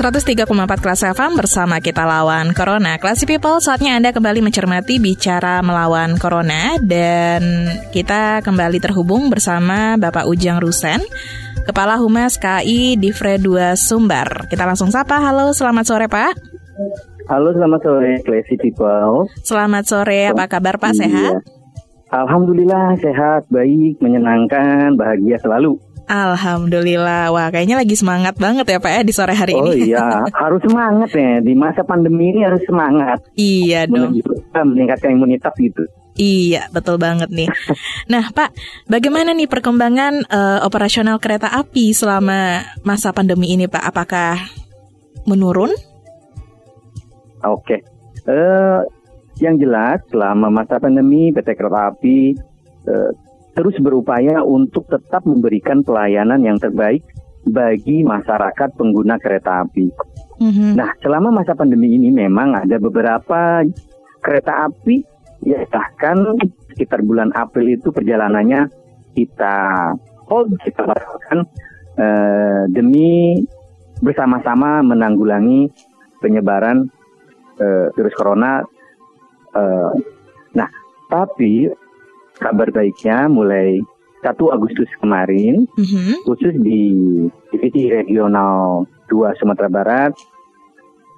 103,4 kelas FM bersama kita lawan Corona. Classy People, saatnya Anda kembali mencermati bicara melawan Corona dan kita kembali terhubung bersama Bapak Ujang Rusen, Kepala Humas KI Divre 2 Sumbar. Kita langsung sapa. Halo, selamat sore Pak. Halo, selamat sore Classy People. Selamat sore, apa kabar Pak? Sehat? Iya. Alhamdulillah sehat, baik, menyenangkan, bahagia selalu. Alhamdulillah, wah kayaknya lagi semangat banget ya Pak ya di sore hari oh, ini. Oh iya, harus semangat ya di masa pandemi ini harus semangat. Iya dong. Meningkatkan imunitas gitu. Iya, betul banget nih. Nah, Pak, bagaimana nih perkembangan uh, operasional kereta api selama masa pandemi ini, Pak? Apakah menurun? Oke, uh, yang jelas selama masa pandemi PT Kereta Api uh, terus berupaya untuk tetap memberikan pelayanan yang terbaik bagi masyarakat pengguna kereta api. Mm-hmm. Nah, selama masa pandemi ini memang ada beberapa kereta api ya bahkan sekitar bulan April itu perjalanannya kita hold kita lakukan uh, demi bersama-sama menanggulangi penyebaran uh, virus corona. Uh, nah, tapi kabar baiknya mulai 1 Agustus kemarin, mm-hmm. khusus di divisi regional 2 Sumatera Barat,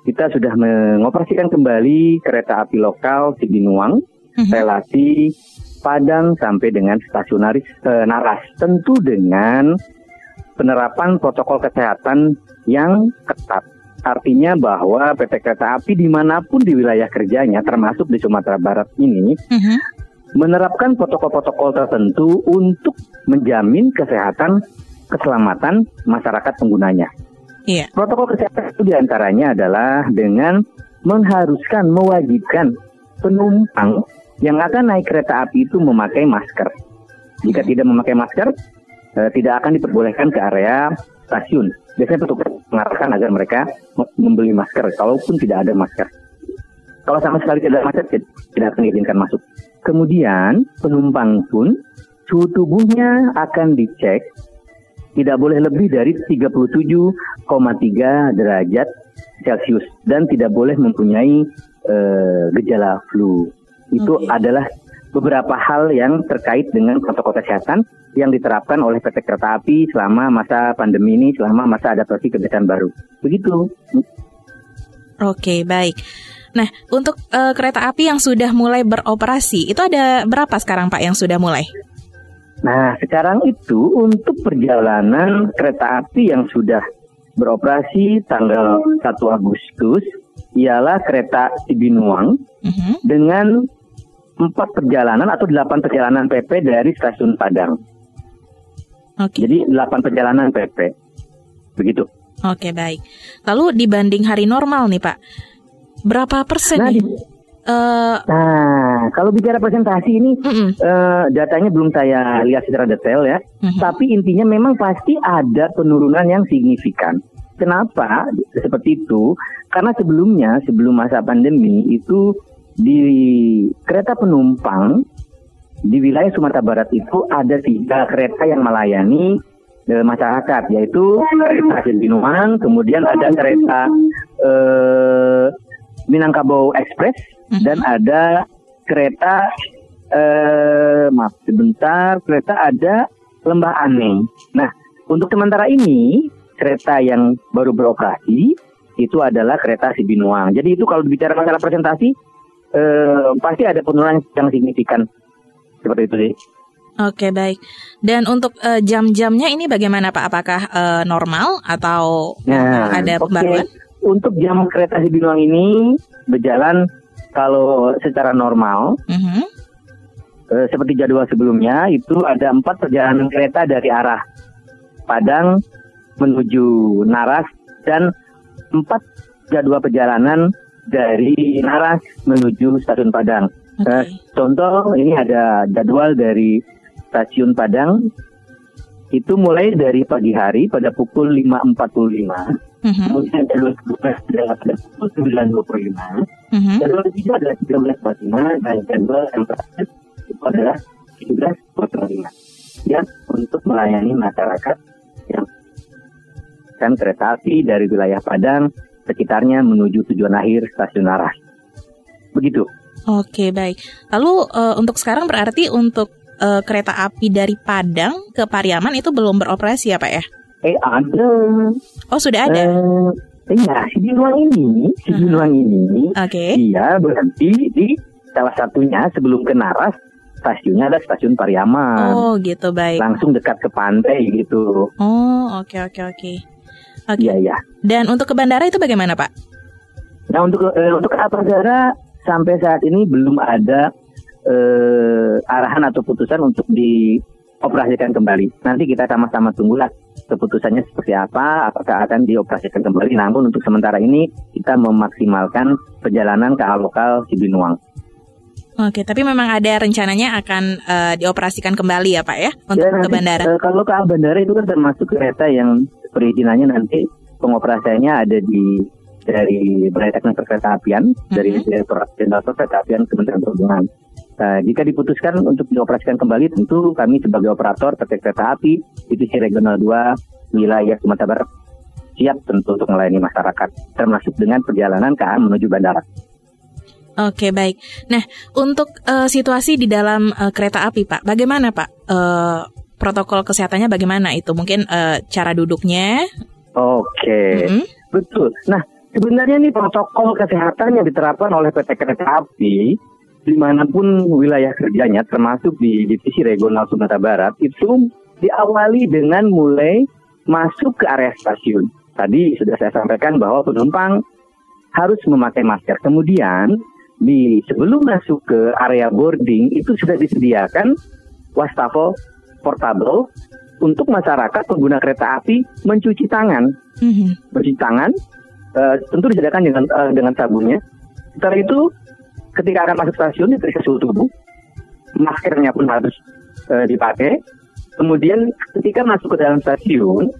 kita sudah mengoperasikan kembali kereta api lokal Cibinuang, mm-hmm. relasi Padang sampai dengan stasionaris eh, Naras. Tentu dengan penerapan protokol kesehatan yang ketat. Artinya bahwa PT Kereta Api di mana pun di wilayah kerjanya, termasuk di Sumatera Barat ini, uh-huh menerapkan protokol-protokol tertentu untuk menjamin kesehatan keselamatan masyarakat penggunanya. Iya. Protokol kesehatan itu di antaranya adalah dengan mengharuskan, mewajibkan penumpang yang akan naik kereta api itu memakai masker. Jika hmm. tidak memakai masker, eh, tidak akan diperbolehkan ke area stasiun. Biasanya petugas mengarahkan agar mereka membeli masker, kalaupun tidak ada masker. Kalau sama sekali tidak ada masker, tidak akan diizinkan masuk. Kemudian penumpang pun suhu tubuhnya akan dicek tidak boleh lebih dari 37,3 derajat Celcius dan tidak boleh mempunyai uh, gejala flu. Itu okay. adalah beberapa hal yang terkait dengan protokol kesehatan yang diterapkan oleh PT Kereta Api selama masa pandemi ini, selama masa adaptasi kebiasaan baru. Begitu. Oke, okay, baik. Nah, untuk uh, kereta api yang sudah mulai beroperasi, itu ada berapa sekarang Pak yang sudah mulai? Nah, sekarang itu untuk perjalanan kereta api yang sudah beroperasi tanggal 1 Agustus ialah kereta Cibinuang uh mhm. -huh. dengan empat perjalanan atau delapan perjalanan PP dari stasiun Padang. Okay. Jadi delapan perjalanan PP. Begitu. Oke, okay, baik. Lalu dibanding hari normal nih, Pak Berapa persen nah, nih? Uh, nah, kalau bicara presentasi ini uh -uh. Uh, datanya belum saya lihat secara detail ya. Uh -huh. Tapi intinya memang pasti ada penurunan yang signifikan. Kenapa seperti itu? Karena sebelumnya, sebelum masa pandemi itu di kereta penumpang di wilayah Sumatera Barat itu ada tiga kereta yang melayani e, masyarakat, yaitu kereta Cibinuang, kemudian ada kereta e, Minangkabau Express mm-hmm. dan ada kereta eh maaf sebentar kereta ada Lembah Aneh. Nah, untuk sementara ini kereta yang baru beroperasi itu adalah kereta Sibinuang. Jadi itu kalau bicara masalah presentasi eh, pasti ada penurunan yang signifikan seperti itu sih. Oke baik. Dan untuk uh, jam-jamnya ini bagaimana Pak? Apakah uh, normal atau nah, ada pembaruan? Okay untuk jam kereta di Binuang ini berjalan kalau secara normal uh-huh. eh, seperti jadwal sebelumnya itu ada empat perjalanan kereta dari arah Padang menuju Naras dan empat jadwal perjalanan dari Naras menuju stasiun Padang. Oke. Eh, contoh ini ada jadwal dari stasiun Padang itu mulai dari pagi hari pada pukul 5.45 Mhm, kemudian kedua adalah pada pukul 9.25 mhm. jadwal ketiga adalah 13.45 dan yang terakhir itu adalah 17.45 ya untuk melayani masyarakat yang kan kereta api dari wilayah Padang sekitarnya menuju tujuan akhir stasiun Naras. Begitu. Oke, baik. Lalu eh, untuk sekarang berarti untuk eh, kereta api dari Padang ke Pariaman itu belum beroperasi ya, Pak ya? Eh ada. Oh, sudah ada. Eh, iya, si Binuang ini, si Mhm. Binuang ini Oke. dia berhenti di salah satunya sebelum ke Naras stasiunnya ada stasiun Pariaman. Oh, gitu, baik. Langsung dekat ke pantai gitu. Oh, oke oke oke. Oke. Iya, iya. Dan untuk ke bandara itu bagaimana, Pak? Nah untuk eh, untuk apa negara sampai saat ini belum ada eh, arahan atau putusan untuk dioperasikan kembali. Nanti kita sama-sama tunggulah keputusannya seperti apa, apakah akan dioperasikan kembali. Namun untuk sementara ini kita memaksimalkan perjalanan KA lokal Cibinuang. Oke, tapi memang ada rencananya akan eh, dioperasikan kembali ya, Pak ya, untuk Ya, ke nanti, bandara. eh, kalau KA bandara itu kan termasuk kereta yang perizinannya nanti pengoperasiannya ada di dari Balai Teknik Perkereta Apian dari Mhm. Direktorat Jenderal Perkereta Apian Kementerian Perhubungan. Nah, jika diputuskan untuk dioperasikan kembali, tentu kami sebagai operator PT Kereta Api Divisi Regional 2 wilayah Sumatera Barat siap tentu untuk melayani masyarakat, termasuk dengan perjalanan KA menuju bandara. Oke, baik. Nah, untuk eh, situasi di dalam eh, kereta api, Pak, bagaimana, Pak? Eh, protokol kesehatannya bagaimana itu? Mungkin eh, cara duduknya? Oke. Mm-mm. Betul. Nah, sebenarnya nih protokol kesehatan yang diterapkan oleh PT Kereta Api di mana pun wilayah kerjanya, termasuk di divisi regional Sumatera Barat, itu diawali dengan mulai masuk ke area stasiun. Tadi sudah saya sampaikan bahwa penumpang harus memakai masker. Kemudian di sebelum masuk ke area boarding itu sudah disediakan wastafel portable untuk masyarakat pengguna kereta api mencuci tangan Mhm. mencuci tangan eh, tentu disediakan dengan eh, dengan sabunnya. Setelah itu ketika akan masuk stasiun diperiksa suhu tubuh, maskernya pun harus eh, dipakai. Kemudian ketika masuk ke dalam stasiun,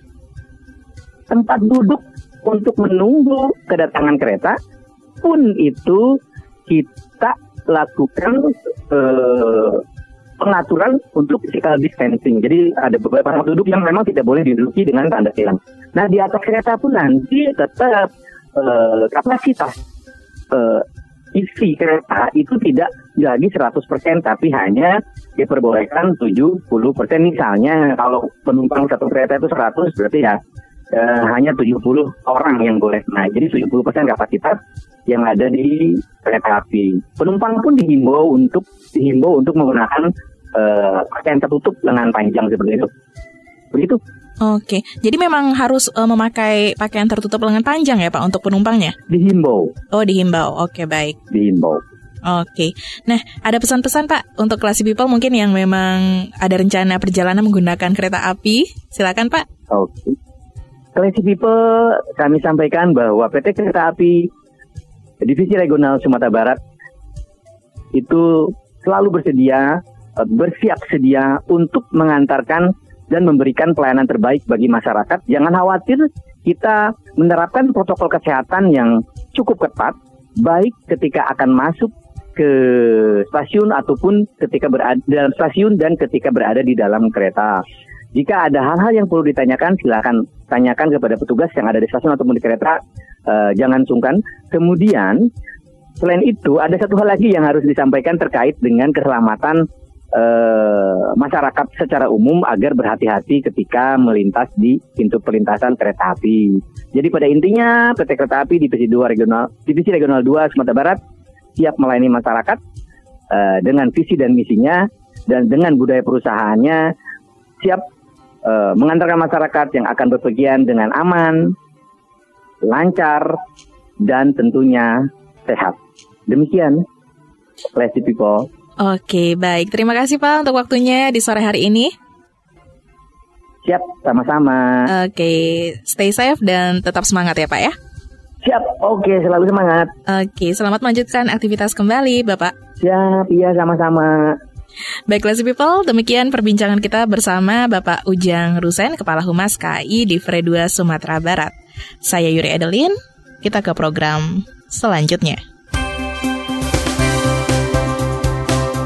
tempat duduk untuk menunggu kedatangan kereta pun itu kita lakukan eh, pengaturan untuk physical distancing. Jadi ada beberapa tempat duduk yang memang tidak boleh diduduki dengan tanda tilang. Nah di atas kereta pun nanti tetap eh, kapasitas eh, isi kereta itu tidak lagi 100% tapi hanya diperbolehkan 70%. Misalnya kalau penumpang satu kereta itu 100 berarti ya eh, hanya 70 orang yang boleh naik. Jadi 70% kapasitas yang ada di kereta api. Penumpang pun dihimbau untuk dihimbau untuk menggunakan eh, pakaian tertutup lengan panjang seperti itu. Begitu. Oke, jadi memang harus eh, memakai pakaian tertutup lengan panjang ya Pak untuk penumpangnya? Dihimbau, Oh dihimbau, oke baik. dihimbau. Oke, nah ada pesan-pesan Pak untuk classy people mungkin yang memang ada rencana perjalanan menggunakan kereta api, silakan Pak. Oke. Classy people, kami sampaikan bahwa PT Kereta Api Divisi Regional Sumatera Barat itu selalu bersedia, eh, bersiap sedia untuk mengantarkan dan memberikan pelayanan terbaik bagi masyarakat. Jangan khawatir, kita menerapkan protokol kesehatan yang cukup ketat, baik ketika akan masuk ke stasiun ataupun ketika berada di dalam stasiun dan ketika berada di dalam kereta. Jika ada hal-hal yang perlu ditanyakan, silakan tanyakan kepada petugas yang ada di stasiun ataupun di kereta. Eh, jangan sungkan. Kemudian, selain itu, ada satu hal lagi yang harus disampaikan terkait dengan keselamatan eh, masyarakat secara umum agar berhati-hati ketika melintas di pintu perlintasan kereta api. Jadi pada intinya PT Kereta Api Divisi 2 Regional Divisi Regional 2 Sumatera Barat siap melayani masyarakat eh, dengan visi dan misinya dan dengan budaya perusahaannya siap eh, mengantarkan masyarakat yang akan berpergian dengan aman, lancar, dan tentunya sehat. Demikian, Classy People. Oke, baik. Terima kasih Pak untuk waktunya di sore hari ini. Siap, sama-sama. Oke, stay safe dan tetap semangat ya Pak ya. Siap, oke, selalu semangat. Oke, selamat melanjutkan aktivitas kembali Bapak. Siap, iya sama-sama. Baik, Classy People, demikian perbincangan kita bersama Bapak Ujang Rusen, Kepala Humas KI di Fredua, Sumatera Barat. Saya Yuri Edelin, kita ke program selanjutnya.